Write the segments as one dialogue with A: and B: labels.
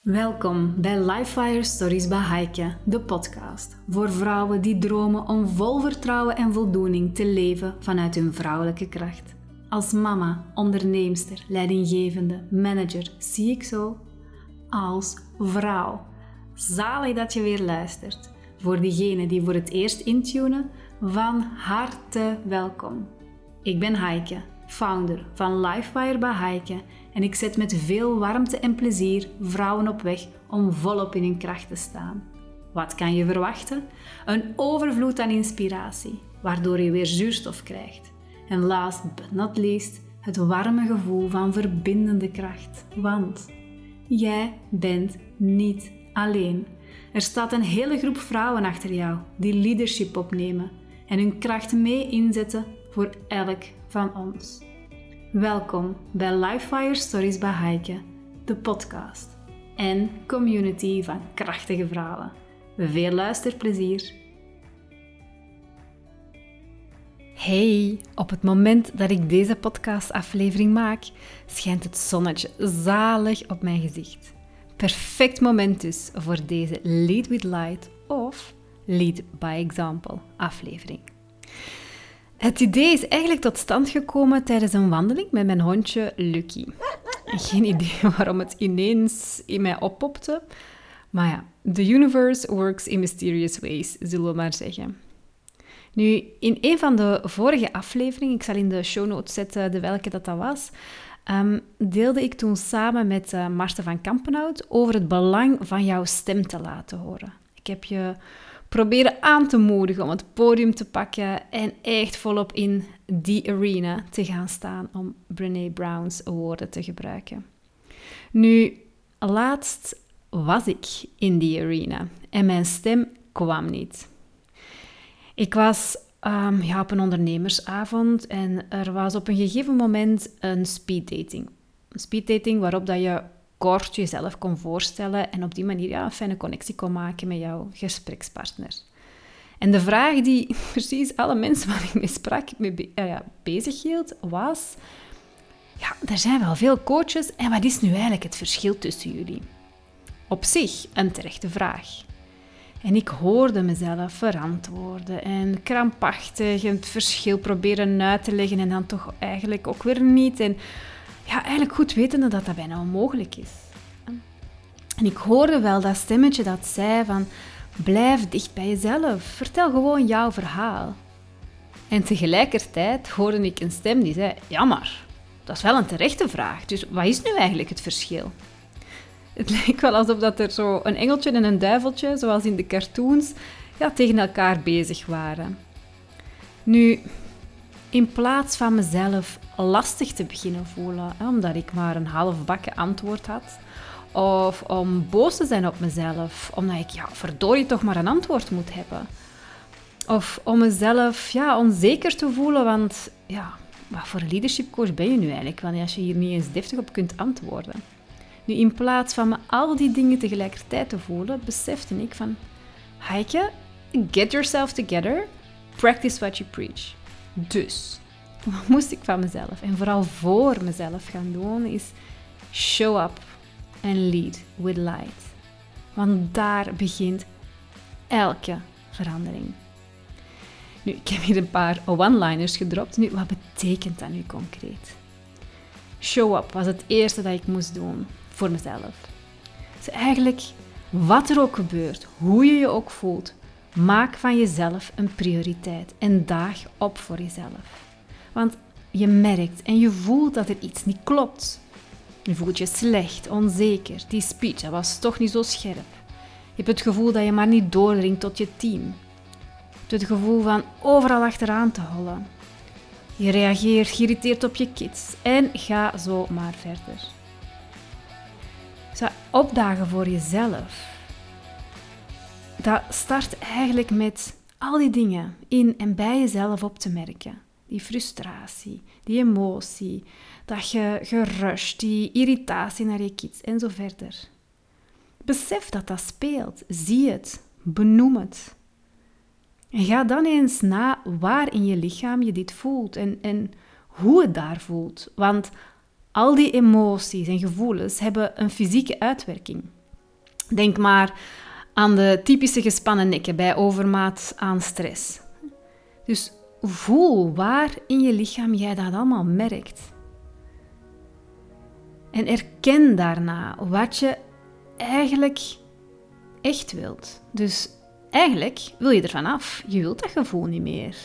A: Welkom bij Lifefire Stories bij Heike, de podcast voor vrouwen die dromen om vol vertrouwen en voldoening te leven vanuit hun vrouwelijke kracht. Als mama, onderneemster, leidinggevende, manager, zie ik zo. Als vrouw. Zalig dat je weer luistert. Voor diegenen die voor het eerst intunen, van harte welkom. Ik ben Heike, founder van Lifefire bij Heike en ik zet met veel warmte en plezier vrouwen op weg om volop in hun kracht te staan. Wat kan je verwachten? Een overvloed aan inspiratie, waardoor je weer zuurstof krijgt. En last but not least, het warme gevoel van verbindende kracht. Want jij bent niet alleen. Er staat een hele groep vrouwen achter jou die leadership opnemen en hun kracht mee inzetten voor elk van ons. Welkom bij Lifefire Stories bij Heike, de podcast en community van krachtige vrouwen. Veel luisterplezier! Hey, op het moment dat ik deze podcastaflevering maak, schijnt het zonnetje zalig op mijn gezicht. Perfect moment dus voor deze Lead with Light of Lead by Example aflevering. Het idee is eigenlijk tot stand gekomen tijdens een wandeling met mijn hondje Lucky. Geen idee waarom het ineens in mij oppopte. Maar ja, the universe works in mysterious ways, zullen we maar zeggen. Nu, in een van de vorige afleveringen, ik zal in de show notes zetten de welke dat, dat was, ehm, deelde ik toen samen met uh, Marten van Kampenhout over het belang van jouw stem te laten horen. Ik heb je proberen aan te moedigen om het podium te pakken en echt volop in die arena te gaan staan om Brene Brown's woorden te gebruiken. Nu, laatst was ik in die arena en mijn stem kwam niet. Ik was um, ja, op een ondernemersavond en er was op een gegeven moment een speeddating. Een speeddating waarop dat je kort jezelf kon voorstellen en op die manier ja, een fijne connectie kon maken met jouw gesprekspartner. En de vraag die precies alle mensen waar ik mee sprak mee uh, ja, bezig hield, was... Ja, er zijn wel veel coaches en wat is nu eigenlijk het verschil tussen jullie? Op zich een terechte vraag. En ik hoorde mezelf verantwoorden en krampachtig het verschil proberen uit te leggen en dan toch eigenlijk ook weer niet. En ja, eigenlijk goed wetende dat dat bijna onmogelijk is. En ik hoorde wel dat stemmetje dat zei van blijf dicht bij jezelf, vertel gewoon jouw verhaal. En tegelijkertijd hoorde ik een stem die zei, ja maar, dat is wel een terechte vraag, dus wat is nu eigenlijk het verschil? Het leek wel alsof dat er zo een engeltje en een duiveltje, zoals in de cartoons, ja, tegen elkaar bezig waren. Nu, in plaats van mezelf lastig te beginnen voelen, omdat ik maar een halfbakken antwoord had. Of om boos te zijn op mezelf, omdat ik, ja, verdorie, toch maar een antwoord moet hebben. Of om mezelf ja, onzeker te voelen, want ja, wat voor leadership coach ben je nu eigenlijk? Want als je hier niet eens deftig op kunt antwoorden. Nu, in plaats van me al die dingen tegelijkertijd te voelen, besefte ik van, Heike, get yourself together, practice what you preach. Dus, wat moest ik van mezelf en vooral voor mezelf gaan doen, is show up and lead with light. Want daar begint elke verandering. Nu, ik heb hier een paar one-liners gedropt. Nu, wat betekent dat nu concreet? Show up was het eerste dat ik moest doen voor mezelf. Dus eigenlijk, wat er ook gebeurt, hoe je je ook voelt, Maak van jezelf een prioriteit en daag op voor jezelf. Want je merkt en je voelt dat er iets niet klopt. Je voelt je slecht, onzeker. Die speech dat was toch niet zo scherp. Je hebt het gevoel dat je maar niet doordringt tot je team. Je hebt het gevoel van overal achteraan te hollen. Je reageert geïrriteerd op je kids en ga zo maar verder. Zou opdagen voor jezelf dat start eigenlijk met al die dingen in en bij jezelf op te merken. Die frustratie, die emotie, dat je gerust, die irritatie naar je kids en zo verder. Besef dat dat speelt. Zie het. Benoem het. En ga dan eens na waar in je lichaam je dit voelt en, en hoe het daar voelt. Want al die emoties en gevoelens hebben een fysieke uitwerking. Denk maar aan de typische gespannen nekken bij overmaat aan stress. Dus voel waar in je lichaam jij dat allemaal merkt. En erken daarna wat je eigenlijk echt wilt. Dus eigenlijk wil je ervan af. Je wilt dat gevoel niet meer.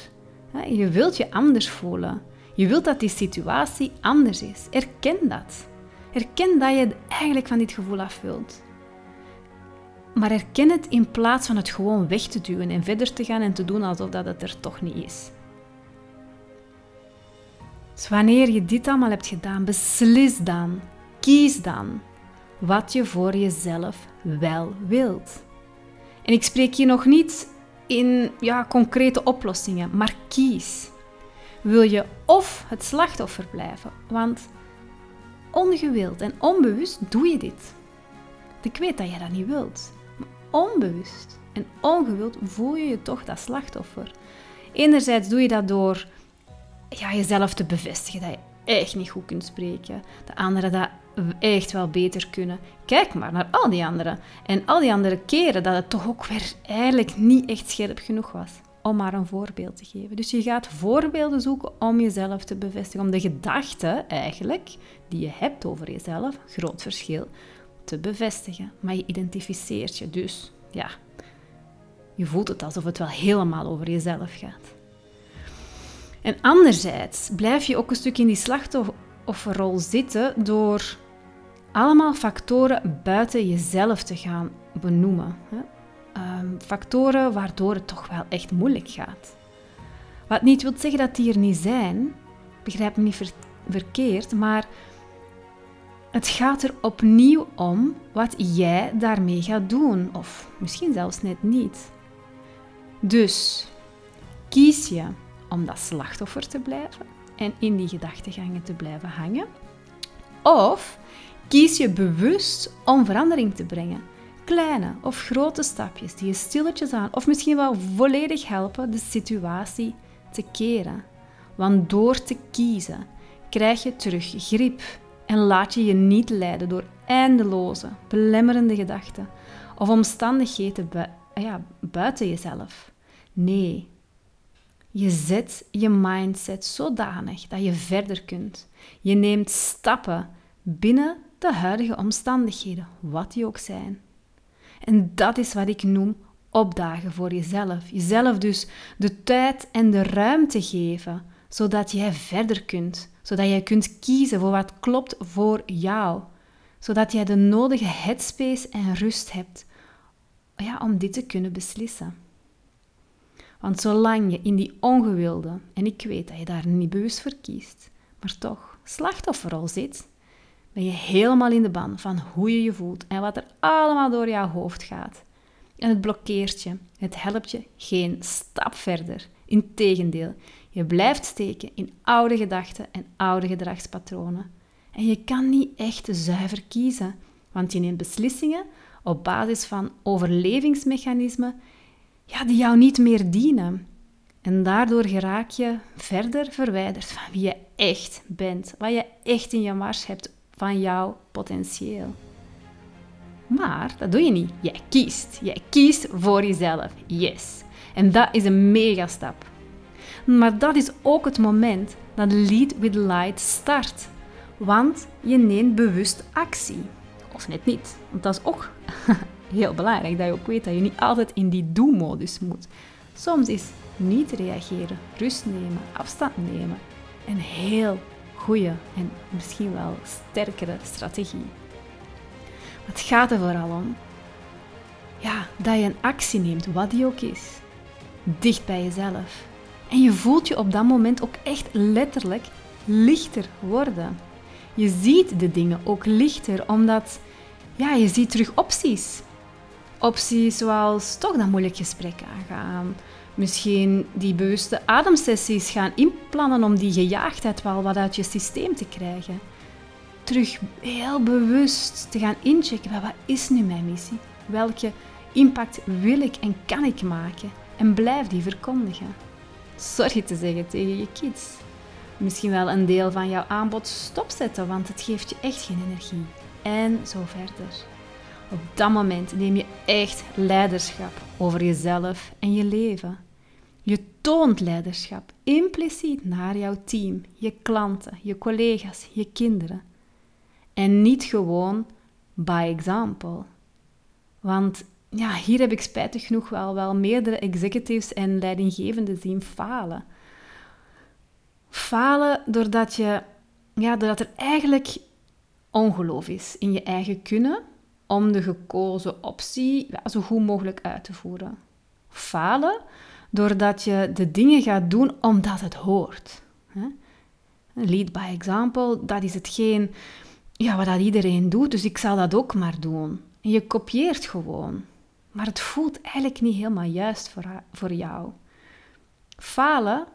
A: Je wilt je anders voelen. Je wilt dat die situatie anders is. Erken dat. Erken dat je eigenlijk van dit gevoel af wilt. Maar erken het in plaats van het gewoon weg te duwen en verder te gaan en te doen alsof dat het er toch niet is. Dus wanneer je dit allemaal hebt gedaan, beslis dan, kies dan wat je voor jezelf wel wilt. En ik spreek hier nog niet in ja, concrete oplossingen, maar kies. Wil je of het slachtoffer blijven? Want ongewild en onbewust doe je dit. Ik weet dat je dat niet wilt. Onbewust en ongewild voel je je toch dat slachtoffer. Enerzijds doe je dat door ja, jezelf te bevestigen dat je echt niet goed kunt spreken. De anderen dat echt wel beter kunnen. Kijk maar naar al die anderen. En al die andere keren dat het toch ook weer eigenlijk niet echt scherp genoeg was. Om maar een voorbeeld te geven. Dus je gaat voorbeelden zoeken om jezelf te bevestigen. Om de gedachten eigenlijk die je hebt over jezelf, groot verschil, te bevestigen. Maar je identificeert je dus. Ja, je voelt het alsof het wel helemaal over jezelf gaat. En anderzijds blijf je ook een stuk in die slachtofferrol zitten door allemaal factoren buiten jezelf te gaan benoemen. Ehm, factoren waardoor het toch wel echt moeilijk gaat. Wat niet wil zeggen dat die er niet zijn, begrijp me niet verkeerd, maar het gaat er opnieuw om wat jij daarmee gaat doen, of misschien zelfs net niet. Dus kies je om dat slachtoffer te blijven en in die gedachtegangen te blijven hangen? Of kies je bewust om verandering te brengen? Kleine of grote stapjes die je stilletjes aan of misschien wel volledig helpen de situatie te keren. Want door te kiezen krijg je terug grip en laat je je niet leiden door eindeloze, belemmerende gedachten of omstandigheden ja, buiten jezelf. Nee, je zet je mindset zodanig dat je verder kunt. Je neemt stappen binnen de huidige omstandigheden, wat die ook zijn. En dat is wat ik noem opdagen voor jezelf. Jezelf dus de tijd en de ruimte geven, zodat jij verder kunt. Zodat jij kunt kiezen voor wat klopt voor jou. Zodat jij de nodige headspace en rust hebt ja, om dit te kunnen beslissen. Want zolang je in die ongewilde, en ik weet dat je daar niet bewust voor kiest, maar toch slachtofferrol zit, ben je helemaal in de ban van hoe je je voelt en wat er allemaal door jouw hoofd gaat. En het blokkeert je. Het helpt je geen stap verder. Integendeel, je blijft steken in oude gedachten en oude gedragspatronen. En je kan niet echt zuiver kiezen, want je neemt beslissingen op basis van overlevingsmechanismen ja, die jou niet meer dienen. En daardoor geraak je verder verwijderd van wie je echt bent, wat je echt in je mars hebt van jouw potentieel. Maar dat doe je niet. Jij kiest. Jij kiest voor jezelf. Yes. En dat is een mega stap. Maar dat is ook het moment dat Lead with Light start. Want je neemt bewust actie. Of net niet, want dat is ook heel belangrijk dat je ook weet dat je niet altijd in die do-modus moet. Soms is niet reageren, rust nemen, afstand nemen een heel goede en misschien wel sterkere strategie. Het gaat er vooral om ja, dat je een actie neemt, wat die ook is, dicht bij jezelf. En je voelt je op dat moment ook echt letterlijk lichter worden. Je ziet de dingen ook lichter, omdat ja, je ziet terug opties opties zoals toch dat moeilijk gesprek aangaan. Misschien die bewuste ademsessies gaan inplannen om die gejaagdheid wel wat uit je systeem te krijgen. Terug heel bewust te gaan inchecken wat is nu mijn missie? Welke impact wil ik en kan ik maken? En blijf die verkondigen. Sorry te zeggen tegen je kids. Misschien wel een deel van jouw aanbod stopzetten, want het geeft je echt geen energie. En zo verder. Op dat moment neem je echt leiderschap over jezelf en je leven. Je toont leiderschap impliciet naar jouw team, je klanten, je collega's, je kinderen. En niet gewoon by example. Want ja, hier heb ik spijtig genoeg wel, wel meerdere executives en leidinggevenden zien falen. Falen doordat, je, ja, doordat er eigenlijk ongeloof is in je eigen kunnen om de gekozen optie zo goed mogelijk uit te voeren. Falen doordat je de dingen gaat doen omdat het hoort. Lead by example, dat is hetgeen ja, wat dat iedereen doet, dus ik zal dat ook maar doen. En je kopieert gewoon. Maar het voelt eigenlijk niet helemaal juist voor, voor jou. Falen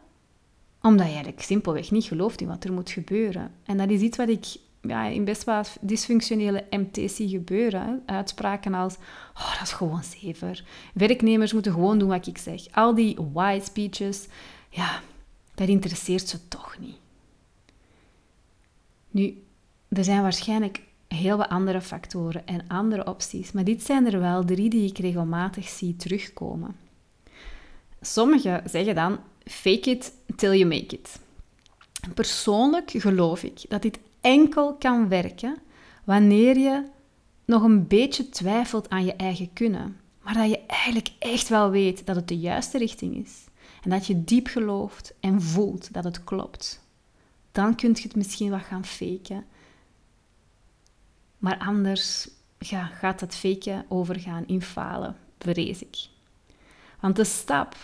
A: omdat je eigenlijk simpelweg niet gelooft in wat er moet gebeuren. En dat is iets wat ik ja, in best wel dysfunctionele zie gebeuren. Uitspraken als, oh, dat is gewoon zever. Werknemers moeten gewoon doen wat ik zeg. Al die why speeches, ja, dat interesseert ze toch niet. Nu, er zijn waarschijnlijk heel wat andere factoren en andere opties, maar dit zijn er wel drie die ik regelmatig zie terugkomen. Sommigen zeggen dan, fake it till you make it. Persoonlijk geloof ik dat dit enkel kan werken wanneer je nog een beetje twijfelt aan je eigen kunnen, maar dat je eigenlijk echt wel weet dat het de juiste richting is en dat je diep gelooft en voelt dat het klopt. Dan kun je het misschien wat gaan faken maar anders gaat dat faken overgaan in falen, vrees ik. Want de stap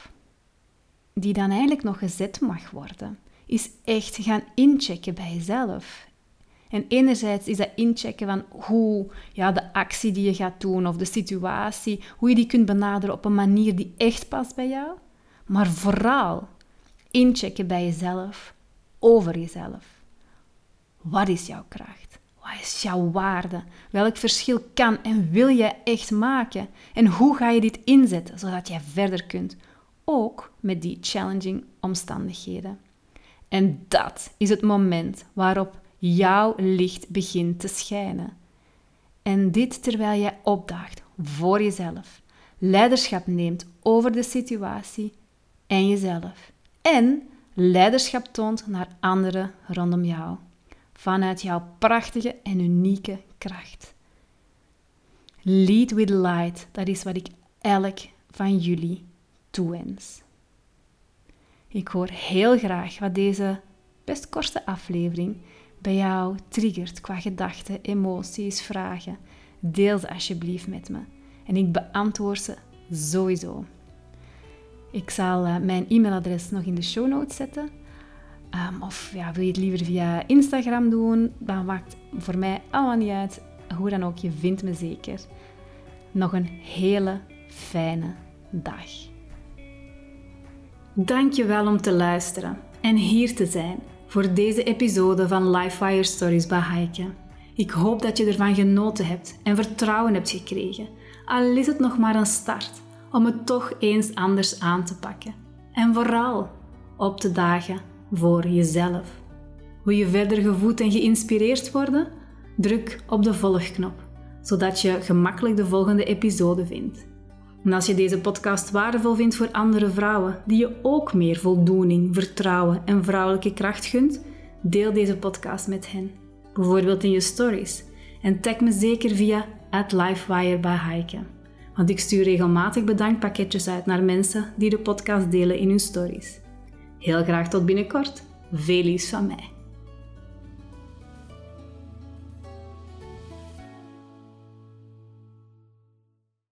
A: die dan eigenlijk nog gezet mag worden, is echt gaan inchecken bij jezelf. En enerzijds is dat inchecken van hoe ja, de actie die je gaat doen of de situatie, hoe je die kunt benaderen op een manier die echt past bij jou. Maar vooral inchecken bij jezelf, over jezelf. Wat is jouw kracht? Wat is jouw waarde? Welk verschil kan en wil jij echt maken? En hoe ga je dit inzetten zodat jij verder kunt? Ook met die challenging omstandigheden. En dat is het moment waarop jouw licht begint te schijnen. En dit terwijl jij opdaagt voor jezelf, leiderschap neemt over de situatie en jezelf. En leiderschap toont naar anderen rondom jou vanuit jouw prachtige en unieke kracht. Lead with light, dat is wat ik elk van jullie toewens. Ik hoor heel graag wat deze best korte aflevering bij jou triggert qua gedachten, emoties, vragen. Deel ze alsjeblieft met me en ik beantwoord ze sowieso. Ik zal eh, mijn e-mailadres nog in de show notes zetten. Ehm, of ja, wil je het liever via Instagram doen? Dat maakt voor mij allemaal niet uit. Hoe dan ook, je vindt me zeker. Nog een hele fijne dag. Dankjewel om te luisteren en hier te zijn voor deze episode van Lifewire Stories bij Heike. Ik hoop dat je ervan genoten hebt en vertrouwen hebt gekregen, al is het nog maar een start om het toch eens anders aan te pakken. En vooral op te dagen voor jezelf. Wil je verder gevoed en geïnspireerd worden? Druk op de volgknop, zodat je gemakkelijk de volgende episode vindt. En als je deze podcast waardevol vindt voor andere vrouwen die je ook meer voldoening, vertrouwen en vrouwelijke kracht gunt, deel deze podcast met hen. Bijvoorbeeld in je stories. En tag me zeker via @lifewire bij. Want ik stuur regelmatig bedankpakketjes uit naar mensen die de podcast delen in hun stories. Heel graag tot binnenkort. Veel van mij.